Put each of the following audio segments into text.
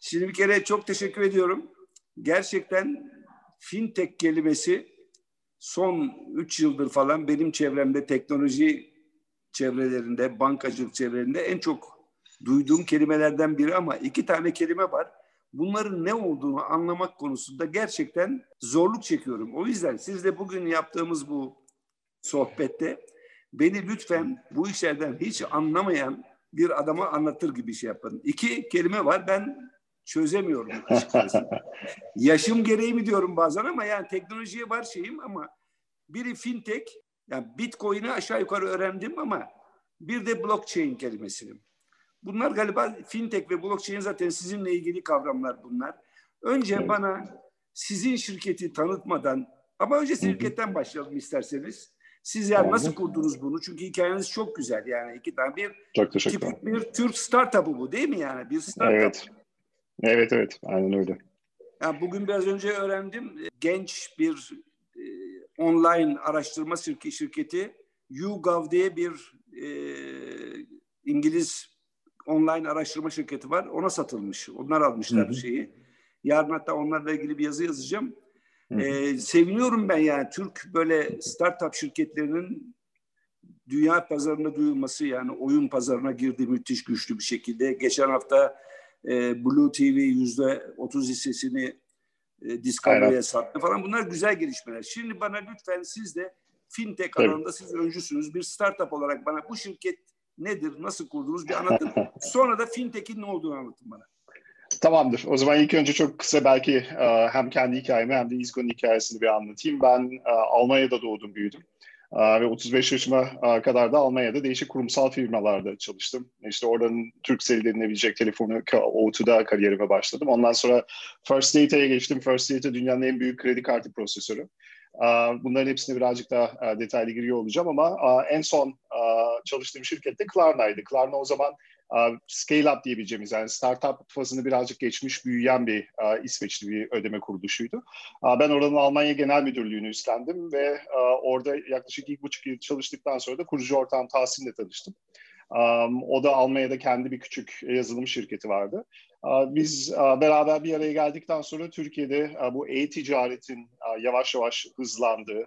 Şimdi bir kere çok teşekkür ediyorum. Gerçekten fintech kelimesi son 3 yıldır falan benim çevremde teknoloji çevrelerinde, bankacılık çevrelerinde en çok duyduğum kelimelerden biri ama iki tane kelime var. Bunların ne olduğunu anlamak konusunda gerçekten zorluk çekiyorum. O yüzden siz de bugün yaptığımız bu sohbette beni lütfen bu işlerden hiç anlamayan bir adama anlatır gibi şey yapın. İki kelime var ben çözemiyorum açıkçası. Yaşım gereği mi diyorum bazen ama yani teknolojiye var şeyim ama biri fintech yani bitcoin'i aşağı yukarı öğrendim ama bir de blockchain kelimesini. Bunlar galiba fintech ve blockchain zaten sizinle ilgili kavramlar bunlar. Önce evet. bana sizin şirketi tanıtmadan ama önce şirketten başlayalım isterseniz. Siz yani nasıl kurdunuz bunu? Çünkü hikayeniz çok güzel yani iki tane bir çok tipik bir Türk startup'ı bu değil mi yani? Bir startup. Evet. Evet evet aynen öyle. Yani bugün biraz önce öğrendim genç bir e, online araştırma şirketi YouGov diye bir e, İngiliz online araştırma şirketi var. Ona satılmış. Onlar almışlar Hı-hı. şeyi. Yarın hatta onlarla ilgili bir yazı yazacağım. Ee, seviniyorum ben yani Türk böyle startup şirketlerinin dünya pazarına duyulması yani oyun pazarına girdi müthiş güçlü bir şekilde. Geçen hafta e, Blue TV yüzde otuz hissesini e, Discovery'e sattı falan. Bunlar güzel gelişmeler. Şimdi bana lütfen siz de fintech Tabii. alanında siz öncüsünüz. Bir startup olarak bana bu şirket nedir, nasıl kurdunuz bir anlatın. Sonra da fintech'in ne olduğunu anlatın bana. Tamamdır. O zaman ilk önce çok kısa belki e, hem kendi hikayemi hem de İzgo'nun hikayesini bir anlatayım. Ben e, Almanya'da doğdum, büyüdüm. Ve 35 yaşıma kadar da Almanya'da değişik kurumsal firmalarda çalıştım. İşte oradan Turkcell denilebilecek telefonu O2'da kariyerime başladım. Ondan sonra First Data'ya geçtim. First Data dünyanın en büyük kredi kartı prosesörü. Bunların hepsine birazcık daha detaylı giriyor olacağım ama en son çalıştığım şirket de Klarna'ydı. Klarna o zaman scale up diyebileceğimiz yani startup fazını birazcık geçmiş büyüyen bir İsveçli bir ödeme kuruluşuydu. Ben oranın Almanya Genel Müdürlüğü'nü üstlendim ve orada yaklaşık iki buçuk yıl çalıştıktan sonra da kurucu ortağım Tahsin'le tanıştım. O da Almanya'da kendi bir küçük yazılım şirketi vardı. Biz beraber bir araya geldikten sonra Türkiye'de bu e-ticaretin yavaş yavaş hızlandığı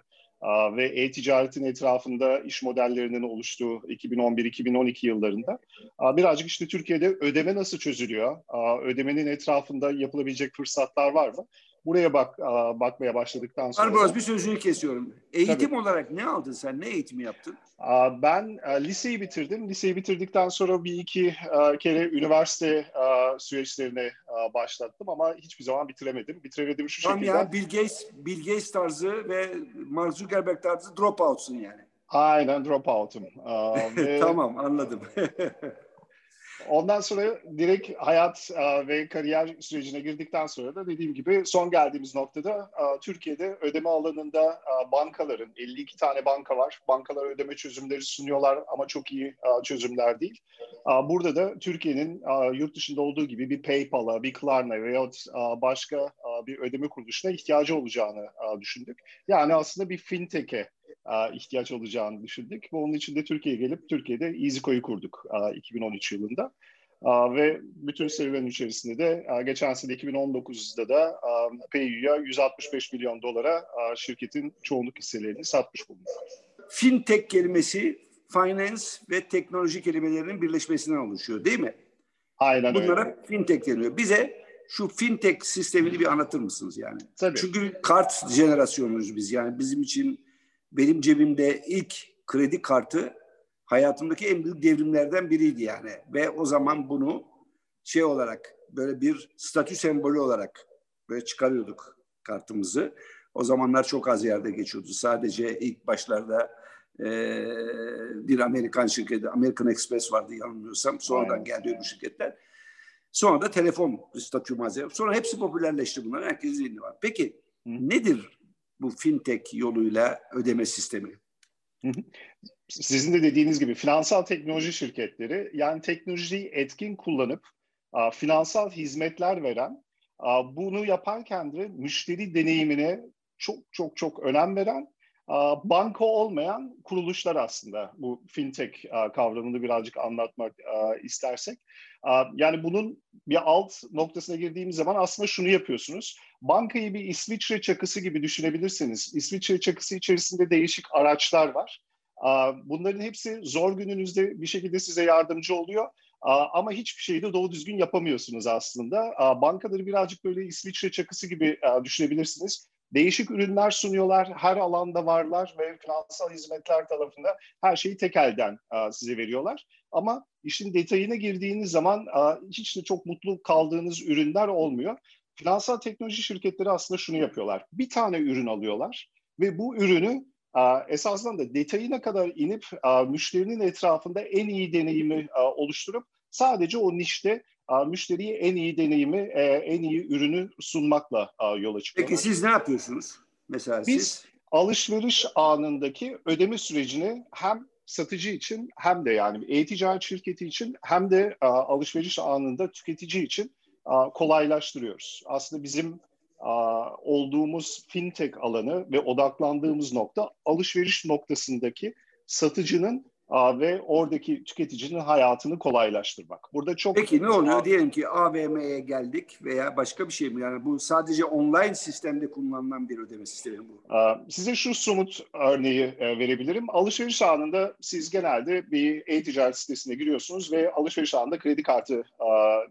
ve e-ticaretin etrafında iş modellerinin oluştuğu 2011-2012 yıllarında birazcık işte Türkiye'de ödeme nasıl çözülüyor, ödemenin etrafında yapılabilecek fırsatlar var mı? Buraya bak bakmaya başladıktan sonra. Barbaros bir sözünü kesiyorum. Eğitim Tabii. olarak ne aldın sen? Ne eğitimi yaptın? Ben liseyi bitirdim. Liseyi bitirdikten sonra bir iki kere üniversite süreçlerine başlattım ama hiçbir zaman bitiremedim. Bitiremedim şu Tam şekilde. ya Bill Gates, Bill Gates tarzı ve Mark Zuckerberg tarzı dropout'sun yani. Aynen dropout'um. ve... tamam anladım. Ondan sonra direkt hayat e, ve kariyer sürecine girdikten sonra da dediğim gibi son geldiğimiz noktada e, Türkiye'de ödeme alanında e, bankaların 52 tane banka var. Bankalar ödeme çözümleri sunuyorlar ama çok iyi çözümler değil. Burada da Türkiye'nin yurt dışında olduğu gibi bir PayPal'a, bir Klarna veya başka bir ödeme kuruluşuna ihtiyacı olacağını düşündük. Yani aslında bir fintech'e ihtiyaç olacağını düşündük. Ve onun için de Türkiye'ye gelip Türkiye'de EasyCo'yu kurduk 2013 yılında. Ve bütün serüvenin içerisinde de geçen sene 2019'da da PayU'ya 165 milyon dolara şirketin çoğunluk hisselerini satmış bulunduk. Fintech kelimesi finance ve teknoloji kelimelerinin birleşmesinden oluşuyor değil mi? Aynen Bunlara öyle. fintech deniyor. Bize şu fintech sistemini bir anlatır mısınız yani? Tabii. Çünkü kart jenerasyonuyuz biz yani bizim için benim cebimde ilk kredi kartı hayatımdaki en büyük devrimlerden biriydi yani. Ve o zaman bunu şey olarak böyle bir statü sembolü olarak böyle çıkarıyorduk kartımızı. O zamanlar çok az yerde geçiyordu. Sadece ilk başlarda e, bir Amerikan şirketi, American Express vardı yanılmıyorsam. Sonradan Aynen. geldi bu şirketler. Sonra da telefon statü malzeme. Sonra hepsi popülerleşti bunlar. Herkesin elinde var. Peki nedir bu fintech yoluyla ödeme sistemi. Sizin de dediğiniz gibi finansal teknoloji şirketleri yani teknolojiyi etkin kullanıp finansal hizmetler veren, bunu yaparken de müşteri deneyimine çok çok çok önem veren banka olmayan kuruluşlar aslında bu fintech kavramını birazcık anlatmak istersek. Yani bunun bir alt noktasına girdiğimiz zaman aslında şunu yapıyorsunuz. Bankayı bir İsviçre çakısı gibi düşünebilirsiniz. İsviçre çakısı içerisinde değişik araçlar var. Bunların hepsi zor gününüzde bir şekilde size yardımcı oluyor. Ama hiçbir şeyi de doğru düzgün yapamıyorsunuz aslında. Bankaları birazcık böyle İsviçre çakısı gibi düşünebilirsiniz değişik ürünler sunuyorlar. Her alanda varlar ve finansal hizmetler tarafında her şeyi tek elden size veriyorlar. Ama işin detayına girdiğiniz zaman hiç de çok mutlu kaldığınız ürünler olmuyor. Finansal teknoloji şirketleri aslında şunu yapıyorlar. Bir tane ürün alıyorlar ve bu ürünü esasında da detayına kadar inip müşterinin etrafında en iyi deneyimi oluşturup sadece o nişte müşteriye en iyi deneyimi, e, en iyi ürünü sunmakla yola çıkıyorlar. Peki siz ne yapıyorsunuz? Mesela Biz siz? alışveriş anındaki ödeme sürecini hem satıcı için hem de yani e-ticaret şirketi için hem de alışveriş anında tüketici için kolaylaştırıyoruz. Aslında bizim olduğumuz fintech alanı ve odaklandığımız nokta alışveriş noktasındaki satıcının ve oradaki tüketicinin hayatını kolaylaştırmak. Burada çok Peki ne oluyor? Diyelim ki AVM'ye geldik veya başka bir şey mi? Yani bu sadece online sistemde kullanılan bir ödeme sistemi bu. Size şu somut örneği e, verebilirim. Alışveriş anında siz genelde bir e-ticaret sitesine giriyorsunuz ve alışveriş anında kredi kartı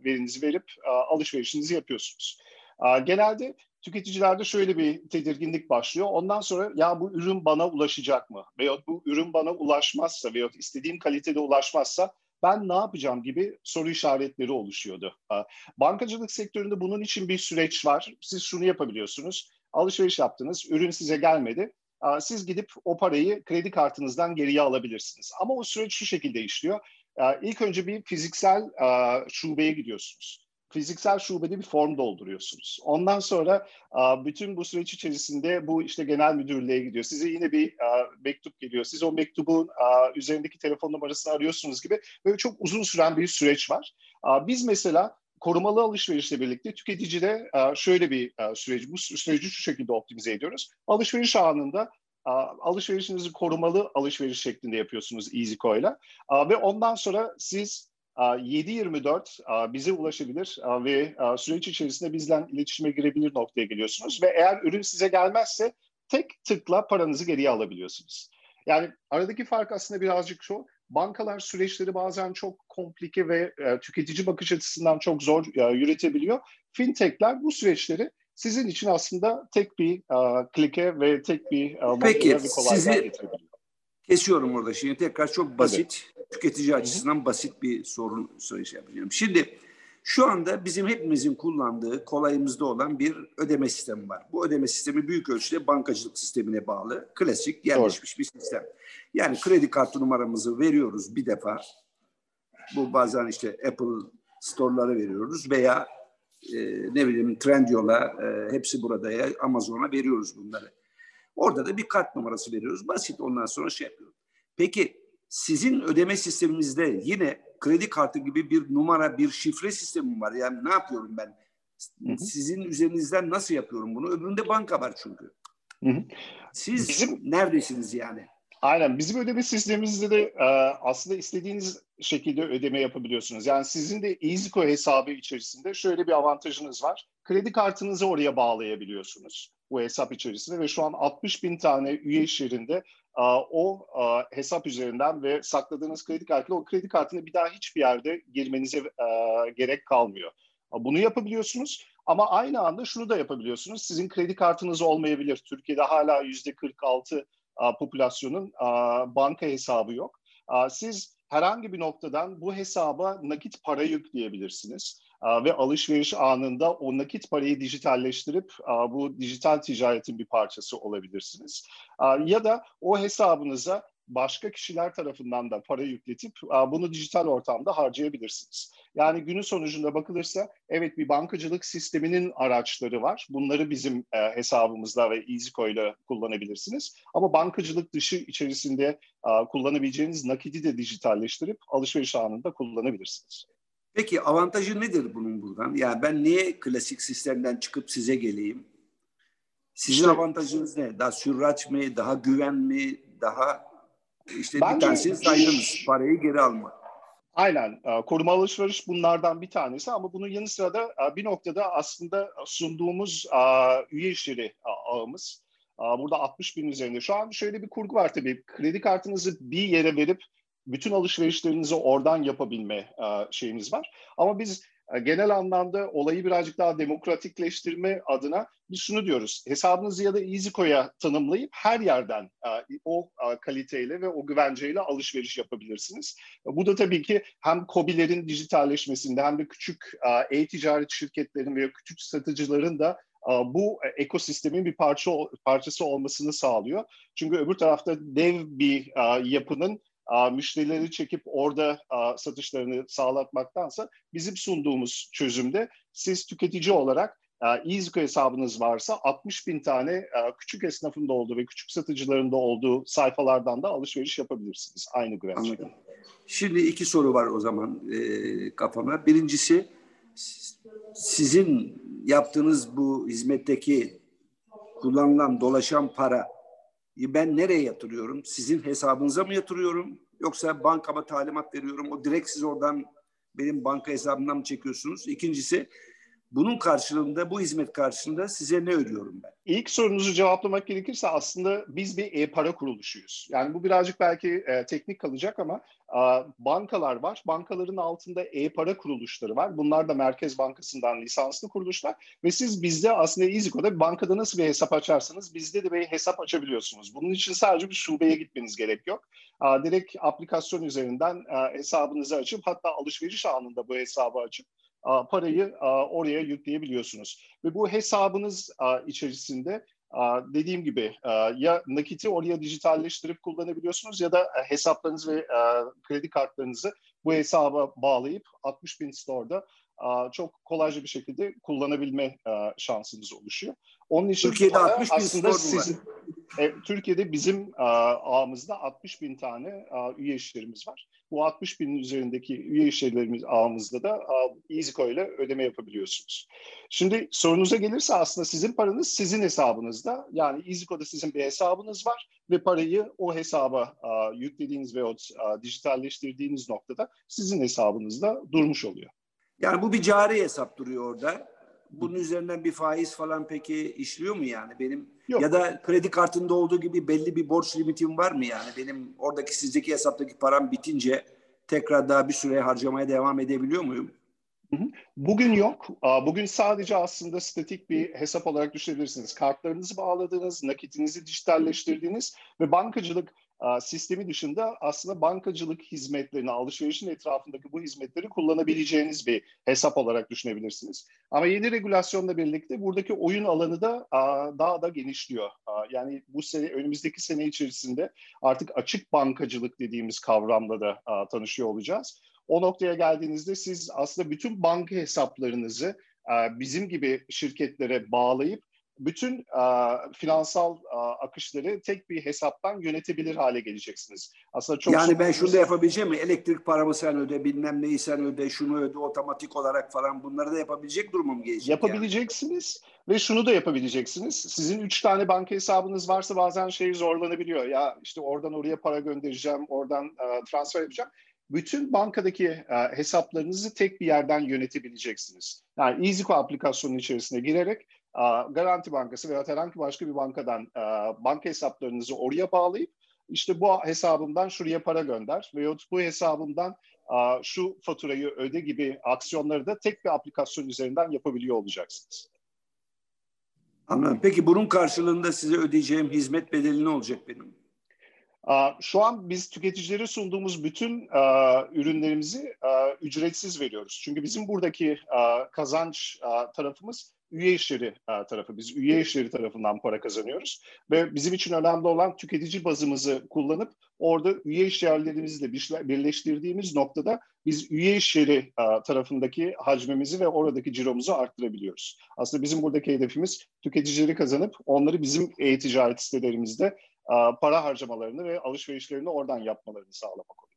verinizi verip alışverişinizi yapıyorsunuz. Genelde tüketicilerde şöyle bir tedirginlik başlıyor. Ondan sonra ya bu ürün bana ulaşacak mı? Veyahut bu ürün bana ulaşmazsa veyahut istediğim kalitede ulaşmazsa ben ne yapacağım gibi soru işaretleri oluşuyordu. Bankacılık sektöründe bunun için bir süreç var. Siz şunu yapabiliyorsunuz. Alışveriş yaptınız, ürün size gelmedi. Siz gidip o parayı kredi kartınızdan geriye alabilirsiniz. Ama o süreç şu şekilde işliyor. İlk önce bir fiziksel şubeye gidiyorsunuz fiziksel şubede bir form dolduruyorsunuz. Ondan sonra bütün bu süreç içerisinde bu işte genel müdürlüğe gidiyor. Size yine bir mektup geliyor. Siz o mektubun üzerindeki telefon numarasını arıyorsunuz gibi böyle çok uzun süren bir süreç var. Biz mesela korumalı alışverişle birlikte tüketicide şöyle bir süreç, bu süreci şu şekilde optimize ediyoruz. Alışveriş anında alışverişinizi korumalı alışveriş şeklinde yapıyorsunuz EasyCo ile ve ondan sonra siz 7-24 bize ulaşabilir ve süreç içerisinde bizden iletişime girebilir noktaya geliyorsunuz ve eğer ürün size gelmezse tek tıkla paranızı geriye alabiliyorsunuz. Yani aradaki fark aslında birazcık şu, bankalar süreçleri bazen çok komplike ve e, tüketici bakış açısından çok zor e, yürütebiliyor. Fintechler bu süreçleri sizin için aslında tek bir e, klike ve tek bir e, Peki, bir sizi getirebiliyor. Kesiyorum orada şimdi tekrar çok basit, Tabii. tüketici açısından Hı-hı. basit bir sorun şey yapacağım. Şimdi şu anda bizim hepimizin kullandığı kolayımızda olan bir ödeme sistemi var. Bu ödeme sistemi büyük ölçüde bankacılık sistemine bağlı. Klasik yerleşmiş Doğru. bir sistem. Yani kredi kartı numaramızı veriyoruz bir defa. Bu bazen işte Apple store'lara veriyoruz veya e, ne bileyim Trendyol'a e, hepsi burada ya Amazon'a veriyoruz bunları. Orada da bir kart numarası veriyoruz. Basit ondan sonra şey yapıyoruz. Peki sizin ödeme sisteminizde yine kredi kartı gibi bir numara, bir şifre sistemi var. Yani ne yapıyorum ben? Hı hı. Sizin üzerinizden nasıl yapıyorum bunu? Öbüründe banka var çünkü. Hı hı. Siz Bizim... neredesiniz yani? Aynen. Bizim ödeme sistemimizde de e, aslında istediğiniz şekilde ödeme yapabiliyorsunuz. Yani sizin de EasyCo hesabı içerisinde şöyle bir avantajınız var. Kredi kartınızı oraya bağlayabiliyorsunuz bu hesap içerisinde ve şu an 60 bin tane üye iş yerinde e, o hesap üzerinden ve sakladığınız kredi kartıyla o kredi kartını bir daha hiçbir yerde girmenize gerek kalmıyor. Bunu yapabiliyorsunuz ama aynı anda şunu da yapabiliyorsunuz. Sizin kredi kartınız olmayabilir. Türkiye'de hala yüzde 46 popülasyonun banka hesabı yok. Siz herhangi bir noktadan bu hesaba nakit para yükleyebilirsiniz ve alışveriş anında o nakit parayı dijitalleştirip bu dijital ticaretin bir parçası olabilirsiniz. Ya da o hesabınıza başka kişiler tarafından da para yükletip bunu dijital ortamda harcayabilirsiniz. Yani günün sonucunda bakılırsa evet bir bankacılık sisteminin araçları var. Bunları bizim e, hesabımızda ve EasyCo ile kullanabilirsiniz. Ama bankacılık dışı içerisinde kullanabileceğiniz nakidi de dijitalleştirip alışveriş anında kullanabilirsiniz. Peki avantajı nedir bunun buradan? Yani ben niye klasik sistemden çıkıp size geleyim? Sizin işte, avantajınız ne? Daha süraç mı, daha güven mi, daha işte bence, bir tanesini saydınız. Parayı geri alma. Aynen. E, koruma alışveriş bunlardan bir tanesi ama bunun yanı sıra da e, bir noktada aslında sunduğumuz e, üye işleri ağımız. Burada 60 bin üzerinde. Şu an şöyle bir kurgu var tabii. Kredi kartınızı bir yere verip bütün alışverişlerinizi oradan yapabilme şeyimiz var. Ama biz genel anlamda olayı birazcık daha demokratikleştirme adına biz şunu diyoruz. Hesabınızı ya da EasyCo'ya tanımlayıp her yerden o kaliteyle ve o güvenceyle alışveriş yapabilirsiniz. Bu da tabii ki hem COBİ'lerin dijitalleşmesinde hem de küçük e-ticaret şirketlerin ve küçük satıcıların da bu ekosistemin bir parça parçası olmasını sağlıyor. Çünkü öbür tarafta dev bir yapının müşterileri çekip orada satışlarını sağlatmaktansa bizim sunduğumuz çözümde siz tüketici olarak EasyCo hesabınız varsa 60 bin tane küçük esnafın da olduğu ve küçük satıcıların da olduğu sayfalardan da alışveriş yapabilirsiniz. Aynı güvenceyle. Şimdi iki soru var o zaman e, kafama. Birincisi sizin yaptığınız bu hizmetteki kullanılan dolaşan para ben nereye yatırıyorum? Sizin hesabınıza mı yatırıyorum? Yoksa bankama talimat veriyorum. O direkt siz oradan benim banka hesabımdan mı çekiyorsunuz? İkincisi bunun karşılığında, bu hizmet karşılığında size ne ödüyorum ben? İlk sorunuzu cevaplamak gerekirse aslında biz bir e-para kuruluşuyuz. Yani bu birazcık belki e, teknik kalacak ama e, bankalar var. Bankaların altında e-para kuruluşları var. Bunlar da Merkez Bankası'ndan lisanslı kuruluşlar. Ve siz bizde aslında EasyCo'da bankada nasıl bir hesap açarsanız bizde de bir hesap açabiliyorsunuz. Bunun için sadece bir şubeye gitmeniz gerek yok. E, direkt aplikasyon üzerinden e, hesabınızı açıp hatta alışveriş anında bu hesabı açıp parayı oraya yükleyebiliyorsunuz. Ve bu hesabınız içerisinde dediğim gibi ya nakiti oraya dijitalleştirip kullanabiliyorsunuz ya da hesaplarınız ve kredi kartlarınızı bu hesaba bağlayıp 60 bin store'da çok kolayca bir şekilde kullanabilme şansınız oluşuyor. Onun için Türkiye'de 60 bin aslında sizin, e, Türkiye'de bizim ağımızda 60 bin tane üye işlerimiz var. Bu 60 binin üzerindeki üye işlerimiz ağımızda da EasyCo ile ödeme yapabiliyorsunuz. Şimdi sorunuza gelirse aslında sizin paranız sizin hesabınızda. Yani EasyCo'da sizin bir hesabınız var ve parayı o hesaba yüklediğiniz ve dijitalleştirdiğiniz noktada sizin hesabınızda durmuş oluyor. Yani bu bir cari hesap duruyor orada. Bunun üzerinden bir faiz falan peki işliyor mu yani benim Yok. ya da kredi kartında olduğu gibi belli bir borç limitim var mı yani benim oradaki sizdeki hesaptaki param bitince tekrar daha bir süre harcamaya devam edebiliyor muyum? Bugün yok. Bugün sadece aslında statik bir hesap olarak düşünebilirsiniz. Kartlarınızı bağladığınız, nakitinizi dijitalleştirdiğiniz ve bankacılık sistemi dışında aslında bankacılık hizmetlerini, alışverişin etrafındaki bu hizmetleri kullanabileceğiniz bir hesap olarak düşünebilirsiniz. Ama yeni regülasyonla birlikte buradaki oyun alanı da daha da genişliyor. Yani bu sene, önümüzdeki sene içerisinde artık açık bankacılık dediğimiz kavramla da tanışıyor olacağız. O noktaya geldiğinizde siz aslında bütün banka hesaplarınızı bizim gibi şirketlere bağlayıp bütün e, finansal e, akışları tek bir hesaptan yönetebilir hale geleceksiniz. Aslında çok Yani ben şunu da yapabileceğim mi? Elektrik paramı sen öde, bilmem neyi sen öde, şunu öde otomatik olarak falan bunları da yapabilecek durumum gelecek. Yapabileceksiniz yani. ve şunu da yapabileceksiniz. Sizin üç tane banka hesabınız varsa bazen şey zorlanabiliyor. Ya işte oradan oraya para göndereceğim, oradan e, transfer yapacağım bütün bankadaki e, hesaplarınızı tek bir yerden yönetebileceksiniz. Yani EasyCo aplikasyonun içerisine girerek Garanti Bankası veya herhangi başka bir bankadan banka hesaplarınızı oraya bağlayıp işte bu hesabımdan şuraya para gönder veyahut bu hesabımdan şu faturayı öde gibi aksiyonları da tek bir aplikasyon üzerinden yapabiliyor olacaksınız. Anladım. Peki bunun karşılığında size ödeyeceğim hizmet bedeli ne olacak benim? Şu an biz tüketicilere sunduğumuz bütün ürünlerimizi ücretsiz veriyoruz. Çünkü bizim buradaki kazanç tarafımız üye işleri e, tarafı. Biz üye işleri tarafından para kazanıyoruz. Ve bizim için önemli olan tüketici bazımızı kullanıp orada üye işyerlerimizle birleştirdiğimiz noktada biz üye işleri e, tarafındaki hacmimizi ve oradaki ciromuzu arttırabiliyoruz. Aslında bizim buradaki hedefimiz tüketicileri kazanıp onları bizim e-ticaret sitelerimizde e, para harcamalarını ve alışverişlerini oradan yapmalarını sağlamak oluyor.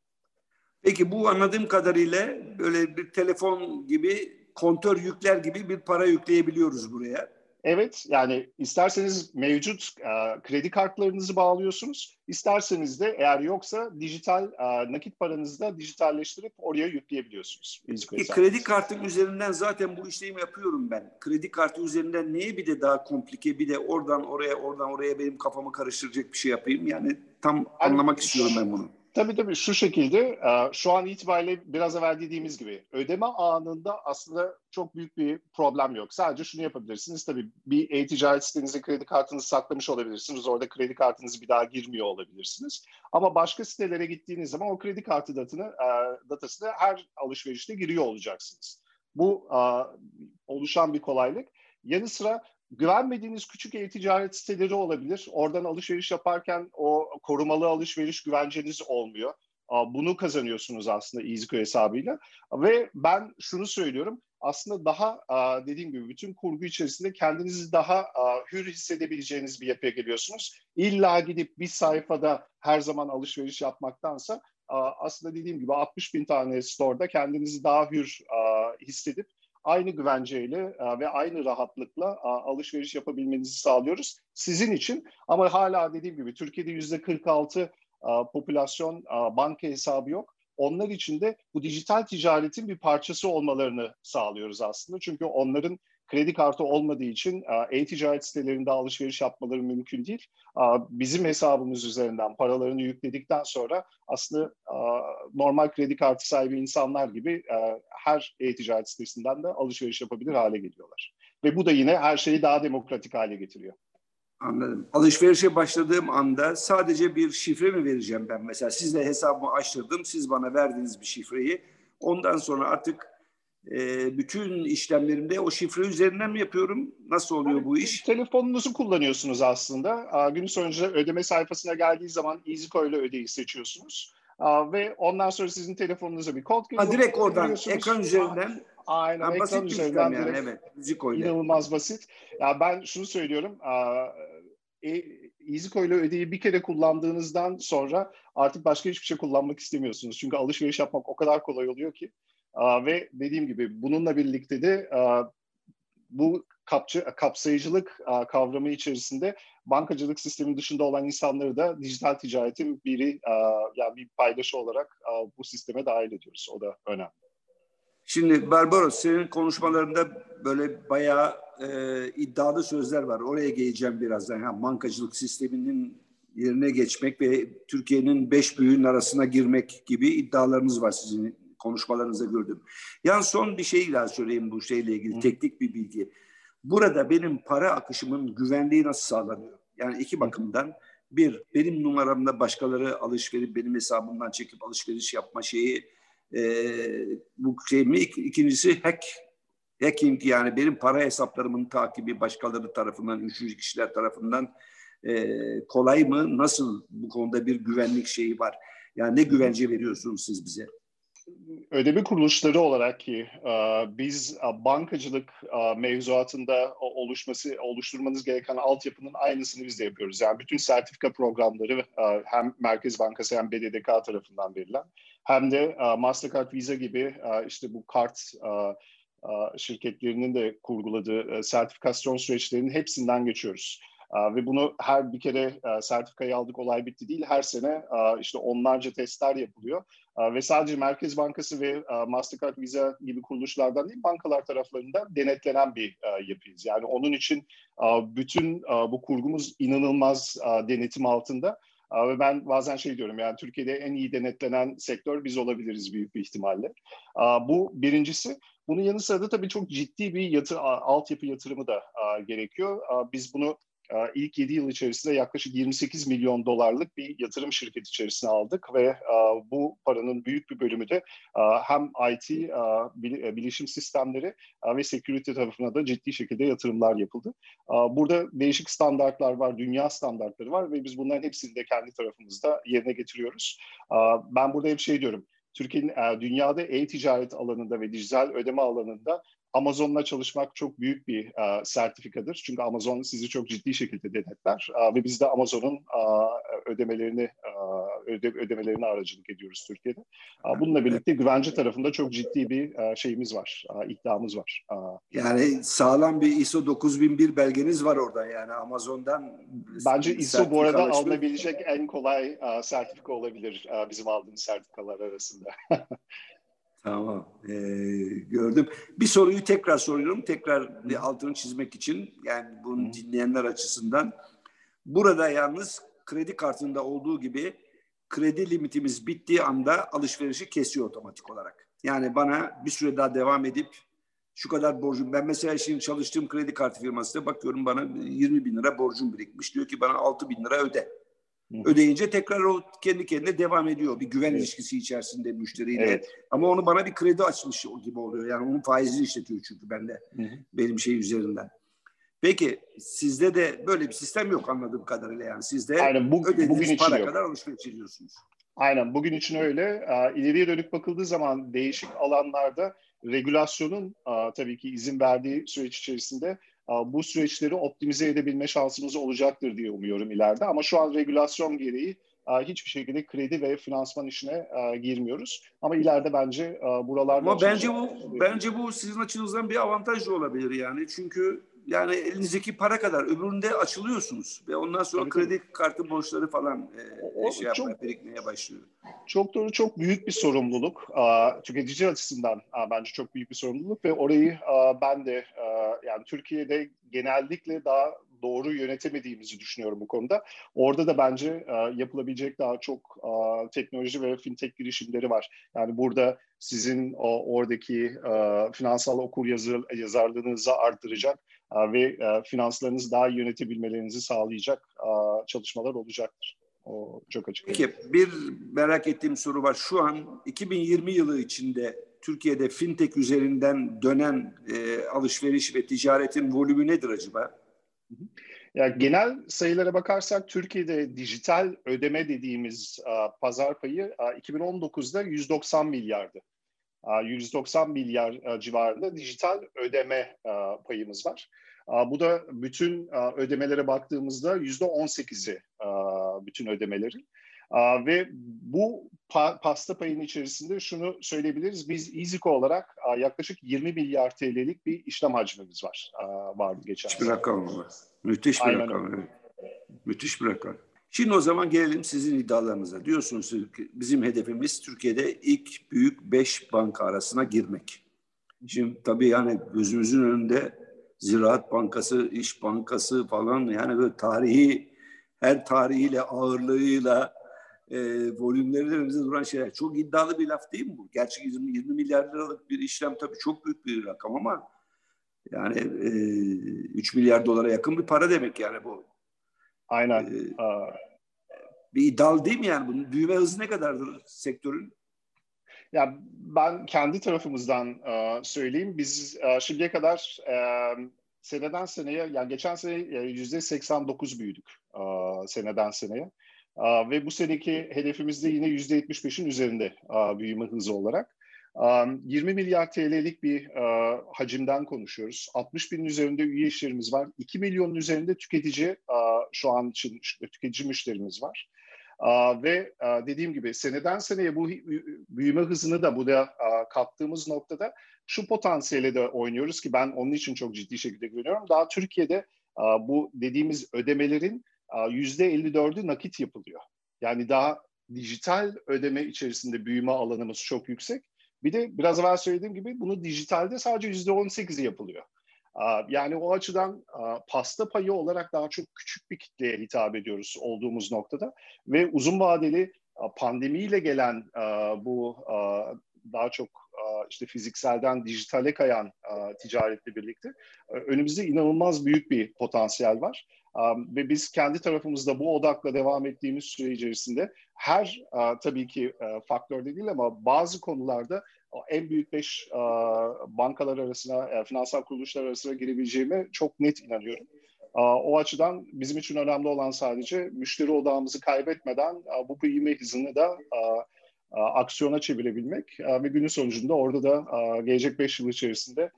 Peki bu anladığım kadarıyla böyle bir telefon gibi kontör yükler gibi bir para yükleyebiliyoruz buraya. Evet, yani isterseniz mevcut e, kredi kartlarınızı bağlıyorsunuz. İsterseniz de eğer yoksa dijital e, nakit paranızı da dijitalleştirip oraya yükleyebiliyorsunuz. E, kredi kartı üzerinden zaten bu işlemi yapıyorum ben. Kredi kartı üzerinden niye bir de daha komplike bir de oradan oraya oradan oraya benim kafamı karıştıracak bir şey yapayım? Yani tam yani, anlamak istiyorum ben bunu. Tabii tabii şu şekilde e, şu an itibariyle biraz evvel dediğimiz gibi ödeme anında aslında çok büyük bir problem yok. Sadece şunu yapabilirsiniz tabii bir e-ticaret sitenizde kredi kartınızı saklamış olabilirsiniz. Orada kredi kartınızı bir daha girmiyor olabilirsiniz. Ama başka sitelere gittiğiniz zaman o kredi kartı datını, e, datasını her alışverişte giriyor olacaksınız. Bu e, oluşan bir kolaylık. Yanı sıra güvenmediğiniz küçük e-ticaret siteleri olabilir. Oradan alışveriş yaparken o korumalı alışveriş güvenceniz olmuyor. Bunu kazanıyorsunuz aslında EasyCo hesabıyla. Ve ben şunu söylüyorum. Aslında daha dediğim gibi bütün kurgu içerisinde kendinizi daha hür hissedebileceğiniz bir yapıya geliyorsunuz. İlla gidip bir sayfada her zaman alışveriş yapmaktansa aslında dediğim gibi 60 bin tane store'da kendinizi daha hür hissedip aynı güvenceyle e, ve aynı rahatlıkla alışveriş yapabilmenizi sağlıyoruz sizin için. Ama hala dediğim gibi Türkiye'de yüzde 46 popülasyon banka hesabı yok. Onlar için de bu dijital ticaretin bir parçası olmalarını sağlıyoruz aslında. Çünkü onların kredi kartı olmadığı için e, e-ticaret sitelerinde alışveriş yapmaları mümkün değil. Bizim hesabımız üzerinden paralarını yükledikten sonra aslında normal kredi kartı sahibi insanlar gibi e, her e-ticaret sitesinden de alışveriş yapabilir hale geliyorlar. Ve bu da yine her şeyi daha demokratik hale getiriyor. Anladım. Alışverişe başladığım anda sadece bir şifre mi vereceğim ben mesela? Sizle hesabımı açtırdım, siz bana verdiğiniz bir şifreyi. Ondan sonra artık e, bütün işlemlerimde o şifre üzerinden mi yapıyorum? Nasıl oluyor yani, bu iş? Telefonunuzu kullanıyorsunuz aslında. Gün sonunda ödeme sayfasına geldiği zaman EasyCo ile ödeyi seçiyorsunuz. Ve ondan sonra sizin telefonunuza bir kod geliyor. direkt oradan ekran üzerinden Aynen ekran basit üzerinden yani, evet. EasyCo ile. İnanılmaz basit. Ya ben şunu söylüyorum. E, EasyCo ile ödeyi bir kere kullandığınızdan sonra artık başka hiçbir şey kullanmak istemiyorsunuz. Çünkü alışveriş yapmak o kadar kolay oluyor ki. Ve dediğim gibi bununla birlikte de bu kapçı, kapsayıcılık kavramı içerisinde bankacılık sistemi dışında olan insanları da dijital ticaretin biri yani bir paydaşı olarak bu sisteme dahil ediyoruz. O da önemli. Şimdi Barbaros senin konuşmalarında böyle bayağı e, iddialı sözler var. Oraya geleceğim birazdan. Ha, bankacılık sisteminin yerine geçmek ve Türkiye'nin beş büyüğün arasına girmek gibi iddialarınız var sizin konuşmalarınızda gördüm. Yani son bir şey daha söyleyeyim bu şeyle ilgili Hı. teknik bir bilgi. Burada benim para akışımın güvenliği nasıl sağlanıyor? Yani iki bakımdan bir benim numaramda başkaları alışveriş benim hesabımdan çekip alışveriş yapma şeyi e, bu şey mi? İkincisi hack hacking yani benim para hesaplarımın takibi başkaları tarafından, üçüncü kişiler tarafından e, kolay mı? Nasıl bu konuda bir güvenlik şeyi var? Yani ne güvence veriyorsunuz siz bize? Ödeme kuruluşları olarak ki e, biz e, bankacılık e, mevzuatında oluşması oluşturmanız gereken altyapının aynısını biz de yapıyoruz. Yani bütün sertifika programları hem Merkez Bankası hem BDDK tarafından verilen hem de Mastercard, Visa gibi işte bu kart şirketlerinin de kurguladığı sertifikasyon süreçlerinin hepsinden geçiyoruz. Ve bunu her bir kere sertifikayı aldık olay bitti değil. Her sene işte onlarca testler yapılıyor. Ve sadece Merkez Bankası ve Mastercard, Visa gibi kuruluşlardan değil bankalar taraflarında denetlenen bir yapıyız. Yani onun için bütün bu kurgumuz inanılmaz denetim altında. Ve ben bazen şey diyorum yani Türkiye'de en iyi denetlenen sektör biz olabiliriz büyük bir ihtimalle. Bu birincisi. Bunun yanı sıra da tabii çok ciddi bir yatır, altyapı yatırımı da gerekiyor. Biz bunu ee, ilk 7 yıl içerisinde yaklaşık 28 milyon dolarlık bir yatırım şirketi içerisine aldık ve e, bu paranın büyük bir bölümü de e, hem IT, e, bilişim sistemleri ve security tarafına da ciddi şekilde yatırımlar yapıldı. Burada değişik standartlar var, dünya standartları var ve biz bunların hepsini de kendi tarafımızda yerine getiriyoruz. Ben burada hep şey diyorum, Türkiye'nin dünyada e-ticaret alanında ve dijital ödeme alanında Amazon'la çalışmak çok büyük bir e, sertifikadır. Çünkü Amazon sizi çok ciddi şekilde denetler e, ve biz de Amazon'un e, ödemelerini e, öde, ödemelerine aracılık ediyoruz Türkiye'de. Bununla birlikte güvence tarafında çok ciddi bir şeyimiz var, iddiamız var. Yani sağlam bir ISO 9001 belgeniz var orada yani Amazon'dan. Bence ISO bu arada alınabilecek en kolay sertifika olabilir bizim aldığımız sertifikalar arasında. Tamam. Ee, gördüm. Bir soruyu tekrar soruyorum. Tekrar bir altını çizmek için. Yani bunu dinleyenler açısından. Burada yalnız kredi kartında olduğu gibi kredi limitimiz bittiği anda alışverişi kesiyor otomatik olarak. Yani bana bir süre daha devam edip şu kadar borcum. Ben mesela şimdi çalıştığım kredi kartı firmasında bakıyorum bana 20 bin lira borcum birikmiş. Diyor ki bana 6 bin lira öde. Ödeyince tekrar o kendi kendine devam ediyor. Bir güven evet. ilişkisi içerisinde müşteriyle. Evet. Ama onu bana bir kredi açmış gibi oluyor. Yani onun faizini işletiyor çünkü bende. Benim şey üzerinden. Peki sizde de böyle bir sistem yok anladığım kadarıyla yani. Sizde Aynen, bu, ödediğiniz bugün para yok. kadar alışveriş ediyorsunuz. Aynen bugün için öyle. İleriye dönük bakıldığı zaman değişik alanlarda regülasyonun tabii ki izin verdiği süreç içerisinde bu süreçleri optimize edebilme şansımız olacaktır diye umuyorum ileride. Ama şu an regülasyon gereği hiçbir şekilde kredi ve finansman işine girmiyoruz. Ama ileride bence buralarda... Ama bence bu, bence bu sizin açınızdan bir avantaj olabilir yani. Çünkü yani elinizdeki para kadar öbüründe açılıyorsunuz ve ondan sonra Tabii kredi tabii. kartı borçları falan e, o, şey yapmaya, çok, birikmeye başlıyor. Çok doğru, çok büyük bir sorumluluk. Aa, tüketici açısından aa, bence çok büyük bir sorumluluk ve orayı aa, ben de aa, yani Türkiye'de genellikle daha doğru yönetemediğimizi düşünüyorum bu konuda. Orada da bence yapılabilecek daha çok teknoloji ve fintech girişimleri var. Yani burada sizin o, oradaki finansal okur yazarlığınızı arttıracak ve finanslarınızı daha iyi yönetebilmelerinizi sağlayacak çalışmalar olacaktır. O çok açık. Peki bir merak ettiğim soru var. Şu an 2020 yılı içinde Türkiye'de fintech üzerinden dönen e, alışveriş ve ticaretin volümü nedir acaba? Yani genel sayılara bakarsak Türkiye'de dijital ödeme dediğimiz uh, pazar payı uh, 2019'da 190 milyardı. Uh, 190 milyar uh, civarında dijital ödeme uh, payımız var. Bu da bütün uh, ödemelere baktığımızda yüzde 18'i uh, bütün ödemelerin. Ve bu pa- pasta payının içerisinde şunu söyleyebiliriz. Biz EasyCo olarak yaklaşık 20 milyar TL'lik bir işlem hacmimiz var. Vardı geçen Müthiş bir rakam var. Müthiş bir Aynen rakam. Evet. Müthiş bir rakam. Şimdi o zaman gelelim sizin iddialarınıza. Diyorsunuz ki bizim hedefimiz Türkiye'de ilk büyük beş banka arasına girmek. Şimdi tabii yani gözümüzün önünde Ziraat Bankası, İş Bankası falan yani böyle tarihi her tarihiyle ağırlığıyla e, volümleri önümüzde duran şeyler. Çok iddialı bir laf değil mi bu? Gerçi 20, 20 milyar liralık bir işlem tabii çok büyük bir rakam ama yani e, 3 milyar dolara yakın bir para demek yani bu. Aynen. Ee, bir iddialı değil mi yani? Bunun büyüme hızı ne kadardır sektörün? Ya ben kendi tarafımızdan e, söyleyeyim. Biz e, şimdiye kadar e, seneden seneye, yani geçen sene yüzde 89 büyüdük seneden seneye. Ve bu seneki hedefimiz de yine yüzde 75'in üzerinde büyüme hızı olarak. 20 milyar TL'lik bir hacimden konuşuyoruz. 60 binin üzerinde üye işlerimiz var. 2 milyonun üzerinde tüketici şu an için tüketici müşterimiz var. Ve dediğim gibi seneden seneye bu büyüme hızını da bu da kattığımız noktada şu potansiyele de oynuyoruz ki ben onun için çok ciddi şekilde güveniyorum. Daha Türkiye'de bu dediğimiz ödemelerin uh, %54'ü nakit yapılıyor. Yani daha dijital ödeme içerisinde büyüme alanımız çok yüksek bir de biraz evvel söylediğim gibi bunu dijitalde sadece yüzde on sekizi yapılıyor. Yani o açıdan pasta payı olarak daha çok küçük bir kitleye hitap ediyoruz olduğumuz noktada ve uzun vadeli pandemiyle gelen bu daha çok işte fizikselden dijitale kayan ticaretle birlikte önümüzde inanılmaz büyük bir potansiyel var. Ve biz kendi tarafımızda bu odakla devam ettiğimiz süre içerisinde her tabii ki faktör değil ama bazı konularda en büyük beş bankalar arasına, finansal kuruluşlar arasına girebileceğime çok net inanıyorum. O açıdan bizim için önemli olan sadece müşteri odağımızı kaybetmeden bu büyüme hızını da aksiyona çevirebilmek ve günün sonucunda orada da gelecek 5 yıl içerisinde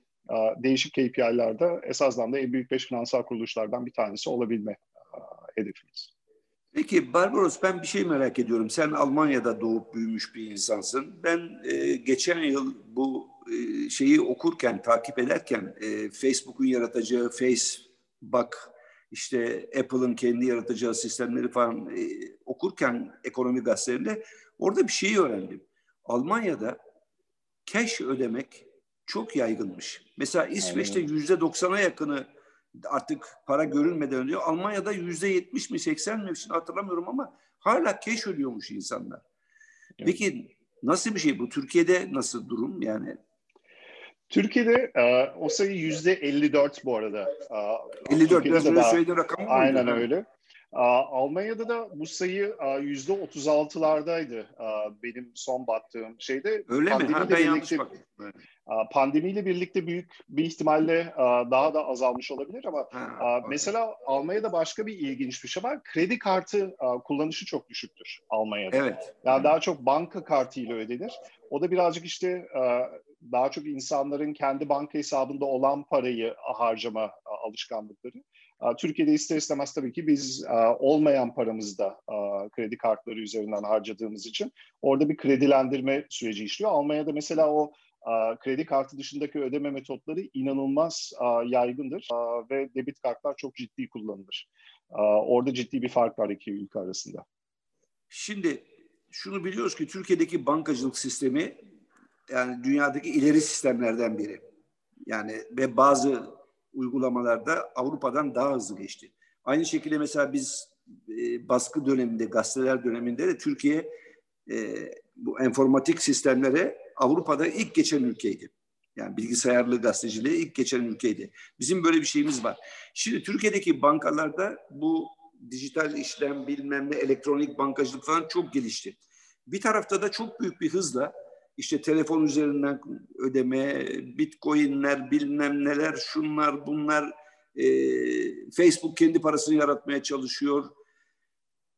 değişik KPI'lerde esasdan da en büyük 5 finansal kuruluşlardan bir tanesi olabilme hedefimiz. Peki Barbaros ben bir şey merak ediyorum. Sen Almanya'da doğup büyümüş bir insansın. Ben e, geçen yıl bu e, şeyi okurken, takip ederken e, Facebook'un yaratacağı Facebook, işte Apple'ın kendi yaratacağı sistemleri falan e, okurken ekonomi gazetelerinde orada bir şeyi öğrendim. Almanya'da cash ödemek çok yaygınmış. Mesela İsveç'te yüzde doksana yakını artık para görünmeden ödüyor. Almanya'da yüzde yetmiş mi seksen mi şimdi hatırlamıyorum ama hala cash ödüyormuş insanlar. Peki nasıl bir şey bu? Türkiye'de nasıl durum yani? Türkiye'de e, o sayı yüzde 54 bu arada. E, 54 biraz önce söylediğin rakam mı? Aynen öyle. Almanya'da da bu sayı yüzde 36'lardaydı benim son baktığım şeyde. Öyle mi? Ha, ben baktım. Pandemiyle birlikte büyük bir ihtimalle daha da azalmış olabilir ama ha, mesela Almanya'da başka bir ilginç bir şey var. Kredi kartı kullanışı çok düşüktür Almanya'da. Evet. Yani daha çok banka kartıyla ödenir. O da birazcık işte daha çok insanların kendi banka hesabında olan parayı harcama alışkanlıkları. Türkiye'de ister istemez tabii ki biz olmayan paramızı da kredi kartları üzerinden harcadığımız için orada bir kredilendirme süreci işliyor. Almanya'da mesela o kredi kartı dışındaki ödeme metotları inanılmaz yaygındır ve debit kartlar çok ciddi kullanılır. Orada ciddi bir fark var iki ülke arasında. Şimdi şunu biliyoruz ki Türkiye'deki bankacılık sistemi yani dünyadaki ileri sistemlerden biri. Yani ve bazı uygulamalarda Avrupa'dan daha hızlı geçti. Aynı şekilde mesela biz e, baskı döneminde, gazeteler döneminde de Türkiye e, bu informatik sistemlere Avrupa'da ilk geçen ülkeydi. Yani bilgisayarlı gazeteciliğe ilk geçen ülkeydi. Bizim böyle bir şeyimiz var. Şimdi Türkiye'deki bankalarda bu dijital işlem bilmem ne elektronik bankacılık falan çok gelişti. Bir tarafta da çok büyük bir hızla işte telefon üzerinden ödeme, bitcoinler, bilmem neler, şunlar, bunlar. E, Facebook kendi parasını yaratmaya çalışıyor.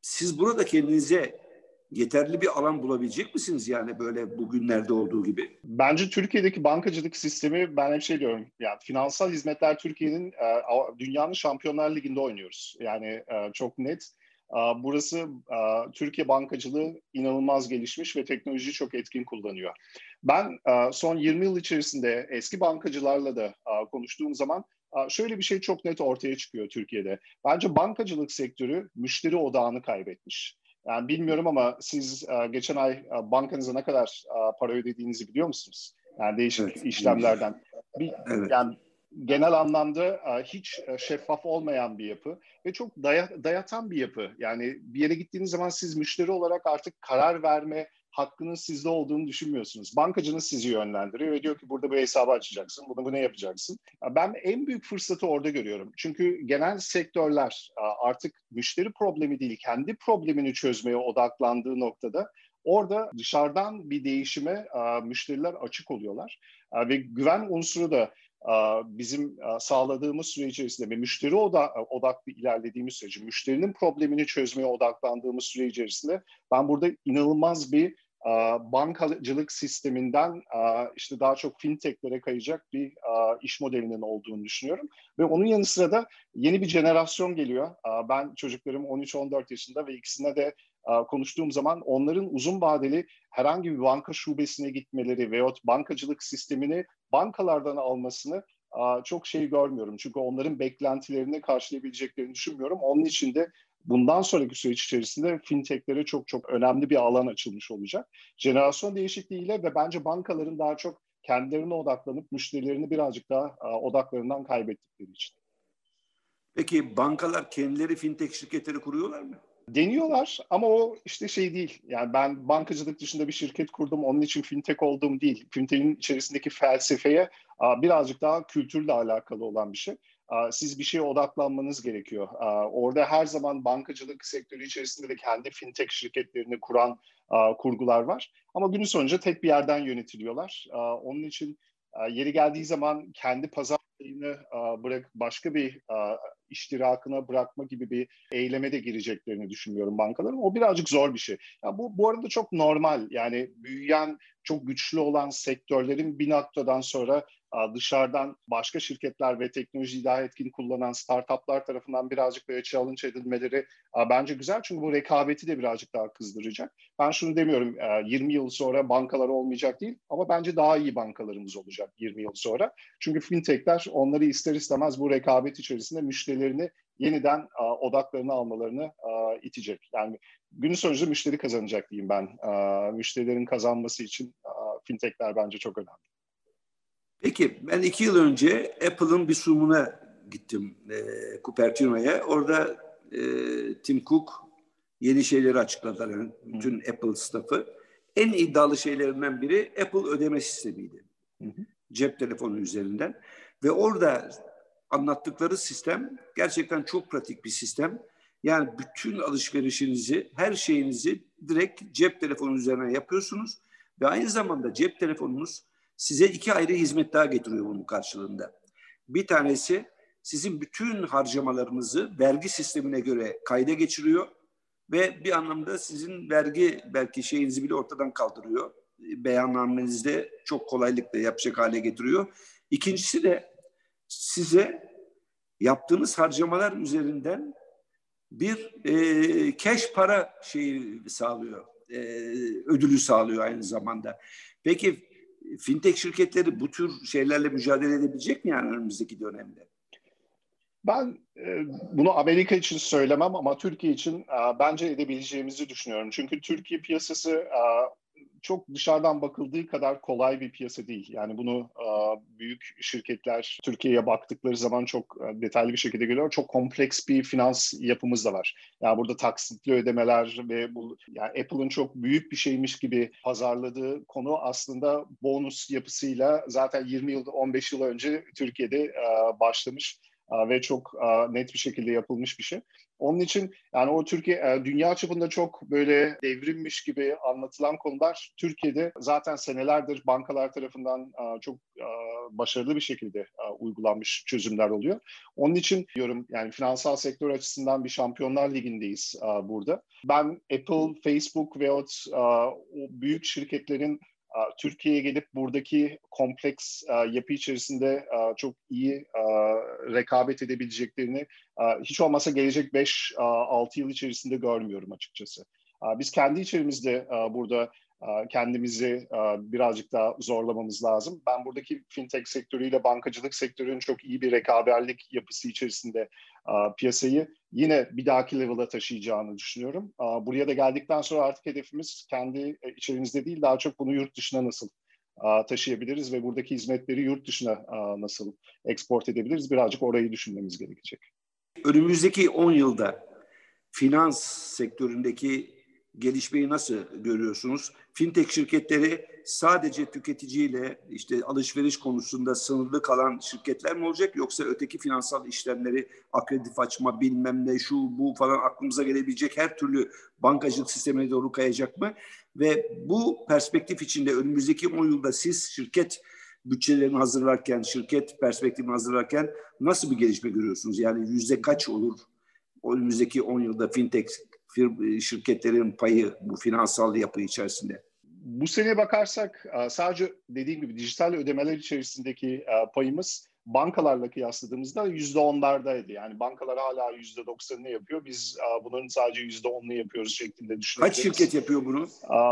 Siz burada kendinize yeterli bir alan bulabilecek misiniz yani böyle bugünlerde olduğu gibi? Bence Türkiye'deki bankacılık sistemi ben hep şey diyorum yani finansal hizmetler Türkiye'nin e, dünyanın Şampiyonlar Ligi'nde oynuyoruz. Yani e, çok net Burası Türkiye bankacılığı inanılmaz gelişmiş ve teknoloji çok etkin kullanıyor. Ben son 20 yıl içerisinde eski bankacılarla da konuştuğum zaman şöyle bir şey çok net ortaya çıkıyor Türkiye'de. Bence bankacılık sektörü müşteri odağını kaybetmiş. Yani bilmiyorum ama siz geçen ay bankanıza ne kadar para ödediğinizi biliyor musunuz? Yani değişik evet, işlemlerden. Bir, evet. Yani genel anlamda e, hiç e, şeffaf olmayan bir yapı ve çok dayatan bir yapı. Yani bir yere gittiğiniz zaman siz müşteri olarak artık karar verme hakkının sizde olduğunu düşünmüyorsunuz. Bankacınız sizi yönlendiriyor ve diyor ki burada bir hesabı açacaksın, bunu bu ne yapacaksın. Ben en büyük fırsatı orada görüyorum. Çünkü genel sektörler e, artık müşteri problemi değil, kendi problemini çözmeye odaklandığı noktada orada dışarıdan bir değişime müşteriler açık oluyorlar. Ve güven unsuru da bizim sağladığımız süre içerisinde ve müşteri odaklı ilerlediğimiz sürece, müşterinin problemini çözmeye odaklandığımız süre içerisinde ben burada inanılmaz bir bankacılık sisteminden işte daha çok fintechlere kayacak bir iş modelinin olduğunu düşünüyorum. Ve onun yanı sıra da yeni bir jenerasyon geliyor. Ben çocuklarım 13-14 yaşında ve ikisine de konuştuğum zaman onların uzun vadeli herhangi bir banka şubesine gitmeleri veyahut bankacılık sistemini bankalardan almasını çok şey görmüyorum. Çünkü onların beklentilerini karşılayabileceklerini düşünmüyorum. Onun için de bundan sonraki süreç içerisinde fintechlere çok çok önemli bir alan açılmış olacak. Jenerasyon değişikliğiyle ve bence bankaların daha çok kendilerine odaklanıp müşterilerini birazcık daha odaklarından kaybettikleri için. Peki bankalar kendileri fintech şirketleri kuruyorlar mı? Deniyorlar ama o işte şey değil. Yani ben bankacılık dışında bir şirket kurdum, onun için fintech olduğum değil. Fintech'in içerisindeki felsefeye birazcık daha kültürle alakalı olan bir şey. Siz bir şeye odaklanmanız gerekiyor. Orada her zaman bankacılık sektörü içerisinde de kendi fintech şirketlerini kuran kurgular var. Ama günün sonunda tek bir yerden yönetiliyorlar. Onun için yeri geldiği zaman kendi pazar bırak başka bir iştirakına bırakma gibi bir eyleme de gireceklerini düşünüyorum bankaların. O birazcık zor bir şey. Ya bu bu arada çok normal. Yani büyüyen, çok güçlü olan sektörlerin bir noktadan sonra dışarıdan başka şirketler ve teknolojiyi daha etkin kullanan startuplar tarafından birazcık böyle challenge edilmeleri bence güzel. Çünkü bu rekabeti de birazcık daha kızdıracak. Ben şunu demiyorum 20 yıl sonra bankalar olmayacak değil ama bence daha iyi bankalarımız olacak 20 yıl sonra. Çünkü fintechler onları ister istemez bu rekabet içerisinde müşterilerini yeniden odaklarını almalarını itecek. Yani günün sonunda müşteri kazanacak diyeyim ben. Müşterilerin kazanması için fintechler bence çok önemli. Peki ben iki yıl önce Apple'ın bir sunumuna gittim e, Cupertino'ya. Orada e, Tim Cook yeni şeyleri açıkladılar. Yani bütün hı. Apple staffı. En iddialı şeylerinden biri Apple ödeme sistemiydi. Hı. Cep telefonu üzerinden. Ve orada anlattıkları sistem gerçekten çok pratik bir sistem. Yani bütün alışverişinizi, her şeyinizi direkt cep telefonu üzerinden yapıyorsunuz. Ve aynı zamanda cep telefonunuz size iki ayrı hizmet daha getiriyor bunun karşılığında. Bir tanesi sizin bütün harcamalarınızı vergi sistemine göre kayda geçiriyor ve bir anlamda sizin vergi belki şeyinizi bile ortadan kaldırıyor. Beyannamenizde çok kolaylıkla yapacak hale getiriyor. İkincisi de size yaptığınız harcamalar üzerinden bir e, cash para şeyi sağlıyor, e, ödülü sağlıyor aynı zamanda. Peki fintech şirketleri bu tür şeylerle mücadele edebilecek mi yani önümüzdeki dönemde? Ben e, bunu Amerika için söylemem ama Türkiye için e, bence edebileceğimizi düşünüyorum. Çünkü Türkiye piyasası e, çok dışarıdan bakıldığı kadar kolay bir piyasa değil. Yani bunu büyük şirketler Türkiye'ye baktıkları zaman çok detaylı bir şekilde görüyor. Çok kompleks bir finans yapımız da var. Yani burada taksitli ödemeler ve bu yani Apple'ın çok büyük bir şeymiş gibi pazarladığı konu aslında bonus yapısıyla zaten 20 yıl 15 yıl önce Türkiye'de başlamış ve çok net bir şekilde yapılmış bir şey. Onun için yani o Türkiye e, dünya çapında çok böyle devrimmiş gibi anlatılan konular Türkiye'de zaten senelerdir bankalar tarafından çok başarılı bir şekilde uygulanmış çözümler oluyor. Onun için diyorum yani finansal sektör açısından bir Şampiyonlar Ligi'ndeyiz burada. Ben Apple, Facebook veyahut o büyük şirketlerin Türkiye'ye gelip buradaki kompleks yapı içerisinde çok iyi rekabet edebileceklerini hiç olmazsa gelecek 5-6 yıl içerisinde görmüyorum açıkçası. Biz kendi içerimizde burada kendimizi birazcık daha zorlamamız lazım. Ben buradaki fintech sektörüyle bankacılık sektörünün çok iyi bir rekaberlik yapısı içerisinde piyasayı yine bir dahaki level'a taşıyacağını düşünüyorum. Buraya da geldikten sonra artık hedefimiz kendi e, içerimizde değil daha çok bunu yurt dışına nasıl taşıyabiliriz ve buradaki hizmetleri yurt dışına nasıl export edebiliriz birazcık orayı düşünmemiz gerekecek. Önümüzdeki 10 yılda finans sektöründeki gelişmeyi nasıl görüyorsunuz? Fintech şirketleri sadece tüketiciyle işte alışveriş konusunda sınırlı kalan şirketler mi olacak yoksa öteki finansal işlemleri akreditif açma bilmem ne şu bu falan aklımıza gelebilecek her türlü bankacılık sistemine doğru kayacak mı? Ve bu perspektif içinde önümüzdeki 10 yılda siz şirket bütçelerini hazırlarken, şirket perspektifini hazırlarken nasıl bir gelişme görüyorsunuz? Yani yüzde kaç olur önümüzdeki 10 yılda fintech şirketlerin payı bu finansal yapı içerisinde? Bu sene bakarsak e, sadece dediğim gibi dijital ödemeler içerisindeki e, payımız bankalarla kıyasladığımızda yüzde onlardaydı. Yani bankalar hala yüzde doksanını yapıyor. Biz bunların sadece yüzde onunu yapıyoruz şeklinde düşünüyoruz. Kaç şirket yapıyor bunu?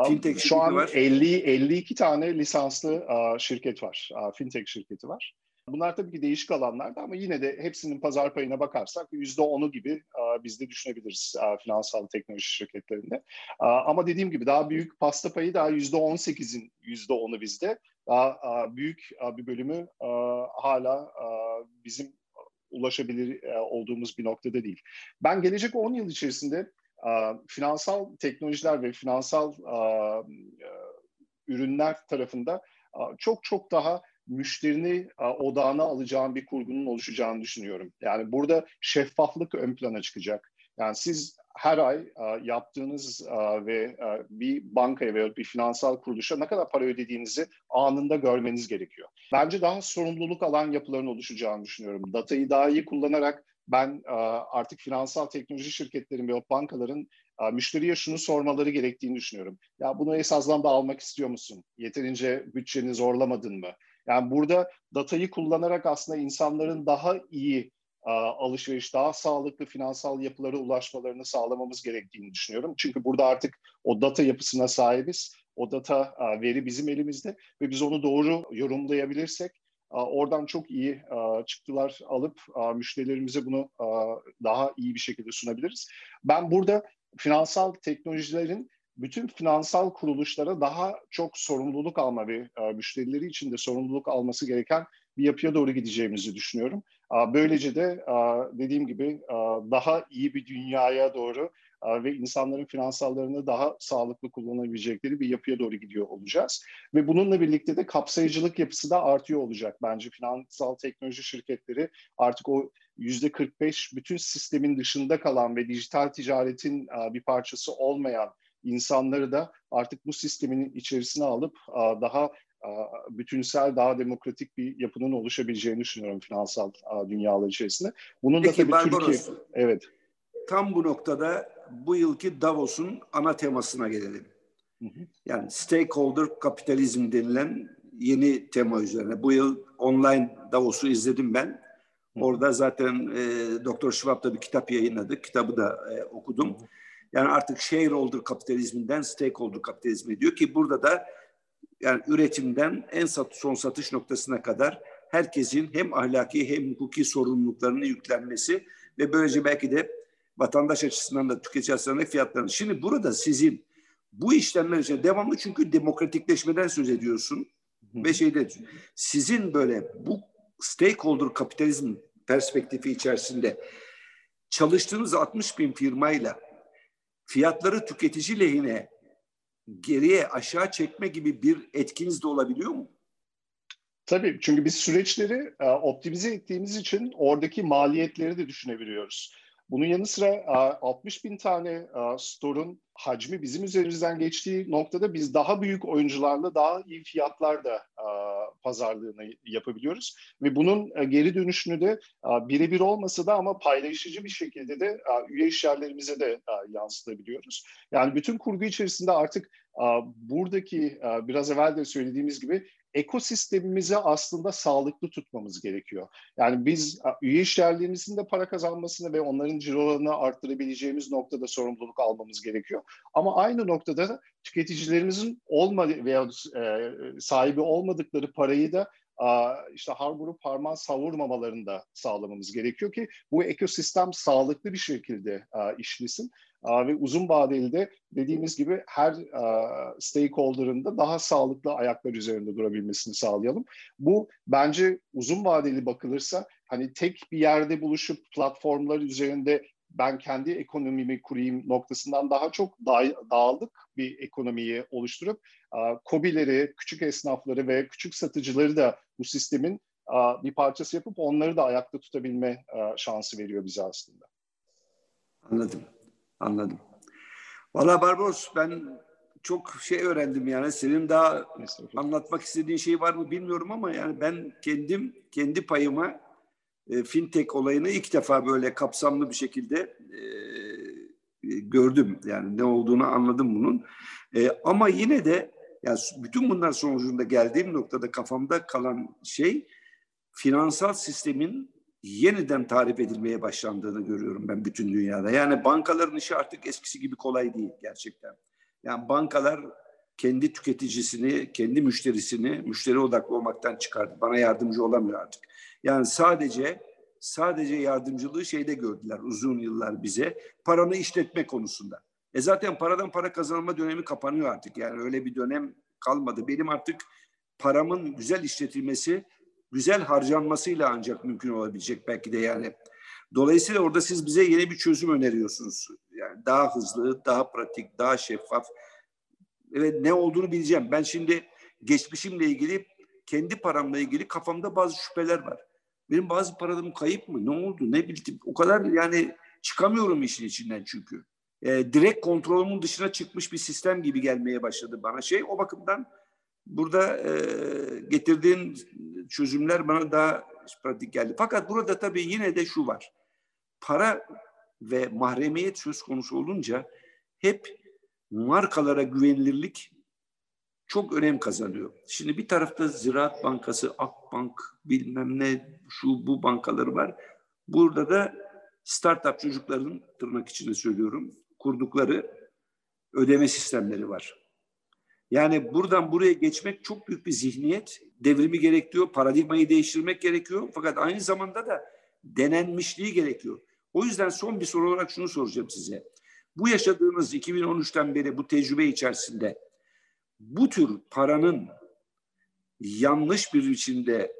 Fintech Şu an var. 50 52 tane lisanslı şirket var. Fintech şirketi var. Bunlar tabii ki değişik alanlarda ama yine de hepsinin pazar payına bakarsak yüzde onu gibi biz de düşünebiliriz finansal teknoloji şirketlerinde. Ama dediğim gibi daha büyük pasta payı daha yüzde on sekizin yüzde onu bizde. Daha büyük bir bölümü hala bizim ulaşabilir olduğumuz bir noktada değil. Ben gelecek 10 yıl içerisinde finansal teknolojiler ve finansal ürünler tarafında çok çok daha müşterini odağına alacağın bir kurgunun oluşacağını düşünüyorum. Yani burada şeffaflık ön plana çıkacak. Yani siz her ay yaptığınız ve bir bankaya veya bir finansal kuruluşa ne kadar para ödediğinizi anında görmeniz gerekiyor. Bence daha sorumluluk alan yapıların oluşacağını düşünüyorum. Datayı daha iyi kullanarak ben artık finansal teknoloji şirketlerin ve bankaların müşteriye şunu sormaları gerektiğini düşünüyorum. Ya bunu esaslamda almak istiyor musun? Yeterince bütçeni zorlamadın mı? Yani burada datayı kullanarak aslında insanların daha iyi alışveriş, daha sağlıklı finansal yapılara ulaşmalarını sağlamamız gerektiğini düşünüyorum. Çünkü burada artık o data yapısına sahibiz. O data veri bizim elimizde ve biz onu doğru yorumlayabilirsek oradan çok iyi çıktılar alıp müşterilerimize bunu daha iyi bir şekilde sunabiliriz. Ben burada finansal teknolojilerin bütün finansal kuruluşlara daha çok sorumluluk alma ve müşterileri için de sorumluluk alması gereken bir yapıya doğru gideceğimizi düşünüyorum. Böylece de dediğim gibi daha iyi bir dünyaya doğru ve insanların finansallarını daha sağlıklı kullanabilecekleri bir yapıya doğru gidiyor olacağız. Ve bununla birlikte de kapsayıcılık yapısı da artıyor olacak. Bence finansal teknoloji şirketleri artık o yüzde 45 bütün sistemin dışında kalan ve dijital ticaretin bir parçası olmayan insanları da artık bu sistemin içerisine alıp daha bütünsel, daha demokratik bir yapının oluşabileceğini düşünüyorum finansal dünyalar içerisinde. Bunun Peki, da tabii Barbaros, Türkiye... Evet. Tam bu noktada bu yılki Davos'un ana temasına gelelim. Hı hı. Yani stakeholder kapitalizm denilen yeni tema üzerine. Bu yıl online Davos'u izledim ben. Orada zaten e, Doktor da bir kitap yayınladı. Kitabı da e, okudum. Yani artık shareholder kapitalizminden stakeholder kapitalizme diyor ki burada da yani üretimden en sat, son satış noktasına kadar herkesin hem ahlaki hem hukuki sorumluluklarını yüklenmesi ve böylece belki de vatandaş açısından da tüketici açısından da fiyatlarını. Şimdi burada sizin bu işlemler için devamlı çünkü demokratikleşmeden söz ediyorsun Hı. ve şeyde sizin böyle bu stakeholder kapitalizm perspektifi içerisinde çalıştığınız 60 bin firmayla fiyatları tüketici lehine geriye aşağı çekme gibi bir etkiniz de olabiliyor mu? Tabii çünkü biz süreçleri e, optimize ettiğimiz için oradaki maliyetleri de düşünebiliyoruz. Bunun yanı sıra 60 bin tane store'un hacmi bizim üzerimizden geçtiği noktada biz daha büyük oyuncularla daha iyi fiyatlarda pazarlığını yapabiliyoruz. Ve bunun geri dönüşünü de birebir olmasa da ama paylaşıcı bir şekilde de üye işyerlerimize de yansıtabiliyoruz. Yani bütün kurgu içerisinde artık buradaki biraz evvel de söylediğimiz gibi ekosistemimizi aslında sağlıklı tutmamız gerekiyor. Yani biz üye işyerlerimizin de para kazanmasını ve onların cirolarını arttırabileceğimiz noktada sorumluluk almamız gerekiyor. Ama aynı noktada da tüketicilerimizin olmadı veya e, sahibi olmadıkları parayı da işte har vurup parmağı savurmamalarını da sağlamamız gerekiyor ki bu ekosistem sağlıklı bir şekilde işlesin ve uzun vadeli de dediğimiz gibi her stakeholder'ın da daha sağlıklı ayaklar üzerinde durabilmesini sağlayalım. Bu bence uzun vadeli bakılırsa hani tek bir yerde buluşup platformlar üzerinde ben kendi ekonomimi kurayım noktasından daha çok da- dağıldık bir ekonomiyi oluşturup kobileri, küçük esnafları ve küçük satıcıları da bu sistemin bir parçası yapıp onları da ayakta tutabilme şansı veriyor bize aslında. Anladım. Anladım. Valla Barbaros ben çok şey öğrendim yani. Senin daha anlatmak istediğin şey var mı bilmiyorum ama yani ben kendim kendi payıma e, fintech olayını ilk defa böyle kapsamlı bir şekilde e, gördüm. Yani ne olduğunu anladım bunun. E, ama yine de yani bütün bunlar sonucunda geldiğim noktada kafamda kalan şey finansal sistemin yeniden tarif edilmeye başlandığını görüyorum ben bütün dünyada. Yani bankaların işi artık eskisi gibi kolay değil gerçekten. Yani bankalar kendi tüketicisini, kendi müşterisini müşteri odaklı olmaktan çıkardı. Bana yardımcı olamıyor artık. Yani sadece sadece yardımcılığı şeyde gördüler uzun yıllar bize. Paranı işletme konusunda. E zaten paradan para kazanma dönemi kapanıyor artık. Yani öyle bir dönem kalmadı. Benim artık paramın güzel işletilmesi güzel harcanmasıyla ancak mümkün olabilecek belki de yani. Dolayısıyla orada siz bize yeni bir çözüm öneriyorsunuz. Yani daha hızlı, daha pratik, daha şeffaf ve ne olduğunu bileceğim. Ben şimdi geçmişimle ilgili, kendi paramla ilgili kafamda bazı şüpheler var. Benim bazı paralarım kayıp mı? Ne oldu? Ne bildim? O kadar yani çıkamıyorum işin içinden çünkü. E, direkt kontrolümün dışına çıkmış bir sistem gibi gelmeye başladı bana şey. O bakımdan burada e, getirdiğin çözümler bana daha pratik geldi. Fakat burada tabii yine de şu var. Para ve mahremiyet söz konusu olunca hep markalara güvenilirlik çok önem kazanıyor. Şimdi bir tarafta Ziraat Bankası, Akbank, bilmem ne, şu bu bankaları var. Burada da startup çocukların tırnak içinde söylüyorum kurdukları ödeme sistemleri var. Yani buradan buraya geçmek çok büyük bir zihniyet devrimi gerekiyor. Paradigmayı değiştirmek gerekiyor. Fakat aynı zamanda da denenmişliği gerekiyor. O yüzden son bir soru olarak şunu soracağım size. Bu yaşadığınız 2013'ten beri bu tecrübe içerisinde bu tür paranın yanlış bir biçimde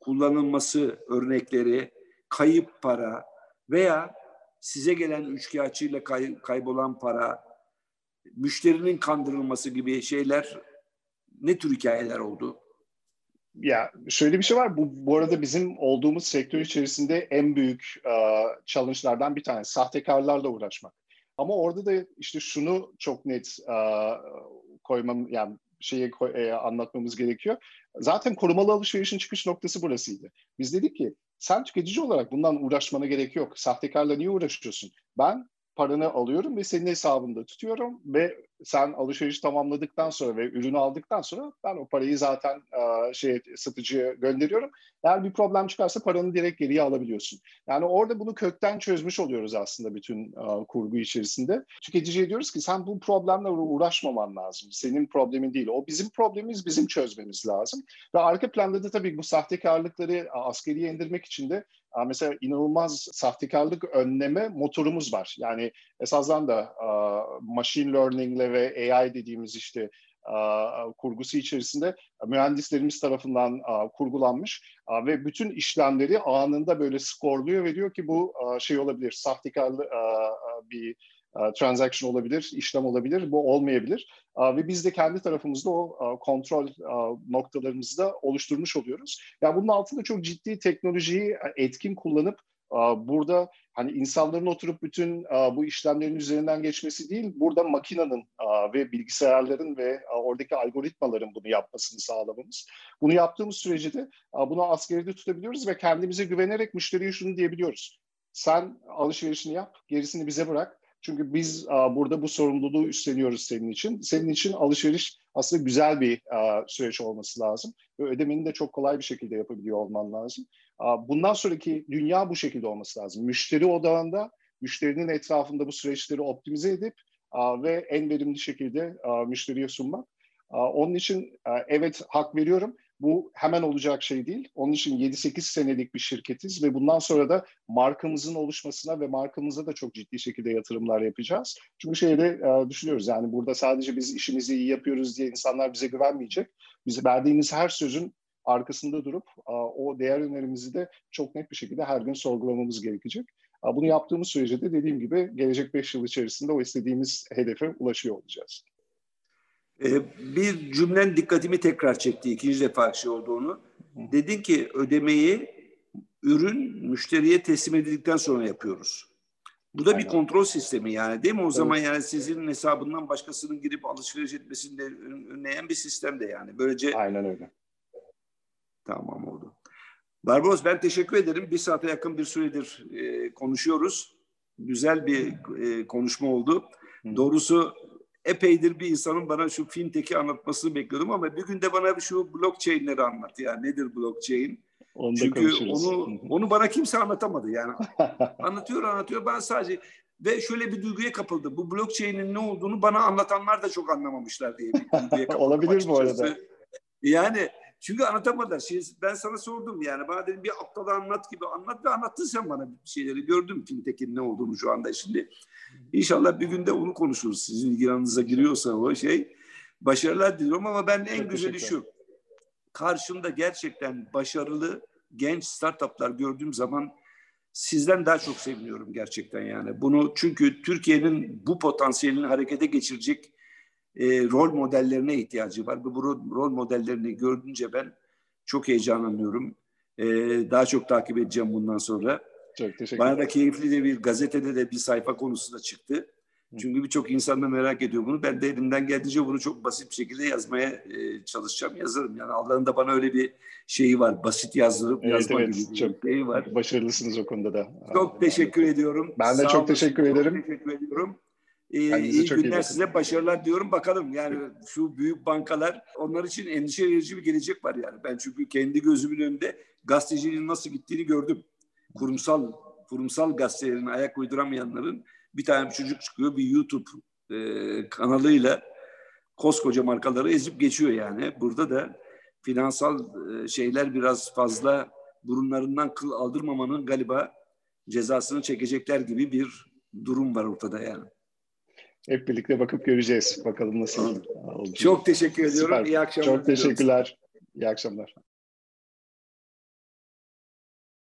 kullanılması örnekleri, kayıp para veya size gelen üçkağıtçıyla kay, kaybolan para, müşterinin kandırılması gibi şeyler ne tür hikayeler oldu? Ya şöyle bir şey var. Bu, bu arada bizim olduğumuz sektör içerisinde en büyük uh, challenge'lardan bir tanesi. Sahtekarlarla uğraşmak. Ama orada da işte şunu çok net uh, koymam yani şeyi e, anlatmamız gerekiyor. Zaten korumalı alışverişin çıkış noktası burasıydı. Biz dedik ki sen tüketici olarak bundan uğraşmana gerek yok. Sahtekarla niye uğraşıyorsun? Ben paranı alıyorum ve senin hesabında tutuyorum ve sen alışveriş tamamladıktan sonra ve ürünü aldıktan sonra ben o parayı zaten e, şey satıcıya gönderiyorum. Eğer bir problem çıkarsa paranı direkt geriye alabiliyorsun. Yani orada bunu kökten çözmüş oluyoruz aslında bütün e, kurgu içerisinde. Tüketiciye diyoruz ki sen bu problemle uğraşmaman lazım. Senin problemin değil. O bizim problemimiz, bizim çözmemiz lazım. Ve arka planda da tabii bu sahtekarlıkları askeriye indirmek için de mesela inanılmaz sahtekarlık önleme motorumuz var. Yani esasdan da machine learning ile ve AI dediğimiz işte kurgusu içerisinde mühendislerimiz tarafından kurgulanmış ve bütün işlemleri anında böyle skorluyor ve diyor ki bu şey olabilir, sahtekarlı bir transaction olabilir, işlem olabilir, bu olmayabilir. Ve biz de kendi tarafımızda o kontrol noktalarımızı da oluşturmuş oluyoruz. Yani bunun altında çok ciddi teknolojiyi etkin kullanıp burada hani insanların oturup bütün bu işlemlerin üzerinden geçmesi değil, burada makinenin ve bilgisayarların ve oradaki algoritmaların bunu yapmasını sağlamamız. Bunu yaptığımız sürece de bunu askeride tutabiliyoruz ve kendimize güvenerek müşteriye şunu diyebiliyoruz. Sen alışverişini yap, gerisini bize bırak. Çünkü biz burada bu sorumluluğu üstleniyoruz senin için. Senin için alışveriş aslında güzel bir süreç olması lazım. Ve ödemeni de çok kolay bir şekilde yapabiliyor olman lazım. Bundan sonraki dünya bu şekilde olması lazım. Müşteri odağında, müşterinin etrafında bu süreçleri optimize edip ve en verimli şekilde müşteriye sunmak. Onun için evet hak veriyorum. Bu hemen olacak şey değil. Onun için 7-8 senelik bir şirketiz ve bundan sonra da markamızın oluşmasına ve markamıza da çok ciddi şekilde yatırımlar yapacağız. Çünkü şeyde düşünüyoruz yani burada sadece biz işimizi iyi yapıyoruz diye insanlar bize güvenmeyecek. Bize verdiğimiz her sözün arkasında durup o değer önerimizi de çok net bir şekilde her gün sorgulamamız gerekecek. Bunu yaptığımız sürece de dediğim gibi gelecek 5 yıl içerisinde o istediğimiz hedefe ulaşıyor olacağız. Ee, bir cümlen dikkatimi tekrar çekti ikinci defa şey olduğunu. Dedin ki ödemeyi ürün müşteriye teslim edildikten sonra yapıyoruz. Bu da Aynen. bir kontrol sistemi yani değil mi? O evet. zaman yani sizin hesabından başkasının girip alışveriş etmesini de önleyen bir sistem de yani. Böylece Aynen öyle. Tamam oldu. Barbaros ben teşekkür ederim. Bir saate yakın bir süredir e, konuşuyoruz. Güzel bir e, konuşma oldu. Hı. Doğrusu epeydir bir insanın bana şu fintech'i anlatmasını bekliyordum ama bir gün de bana şu blockchain'leri anlat. Yani nedir blockchain? Onu Çünkü onu onu bana kimse anlatamadı yani. anlatıyor anlatıyor ben sadece ve şöyle bir duyguya kapıldı. Bu blockchain'in ne olduğunu bana anlatanlar da çok anlamamışlar diye bir duyguya Olabilir bu arada. Yani çünkü anlatamadılar. Şimdi ben sana sordum yani. Bana dedim bir aptal anlat gibi anlat ve anlattın sen bana bir şeyleri. Gördüm fintech'in ne olduğunu şu anda. Şimdi inşallah bir günde onu konuşuruz. Sizin ilgileninize giriyorsa o şey. Başarılar diliyorum ama ben en Çok güzeli şu. Karşımda gerçekten başarılı genç startuplar gördüğüm zaman sizden daha çok seviniyorum gerçekten yani. Bunu çünkü Türkiye'nin bu potansiyelini harekete geçirecek e, rol modellerine ihtiyacı var. Bu rol modellerini gördünce ben çok heyecanlanıyorum. E, daha çok takip edeceğim bundan sonra. Çok teşekkür Bana da keyifli de bir gazetede de bir sayfa konusunda çıktı. Çünkü birçok insan da merak ediyor bunu. Ben de elimden geldiğince bunu çok basit bir şekilde yazmaya e, çalışacağım, yazarım. Yani Allah'ın da bana öyle bir şeyi var. Basit yazdırıp evet, yazma evet, gibi çok bir şeyi var. Başarılısınız o konuda da. Çok teşekkür ediyorum. Ben de Sağ çok olun. teşekkür ederim. Çok teşekkür ediyorum. Ee, iyi günler iyi size başarılar diyorum. Bakalım yani şu büyük bankalar onlar için endişe verici bir gelecek var yani. Ben çünkü kendi gözümün önünde gazeteciliğin nasıl gittiğini gördüm. Kurumsal kurumsal gazetelerin ayak uyduramayanların bir tane bir çocuk çıkıyor bir YouTube e, kanalıyla koskoca markaları ezip geçiyor yani. Burada da finansal e, şeyler biraz fazla burunlarından kıl aldırmamanın galiba cezasını çekecekler gibi bir durum var ortada yani. Hep birlikte bakıp göreceğiz. Bakalım nasıl olacak. Çok teşekkür ediyorum. Süper. İyi akşamlar. Çok teşekkürler. İyi akşamlar.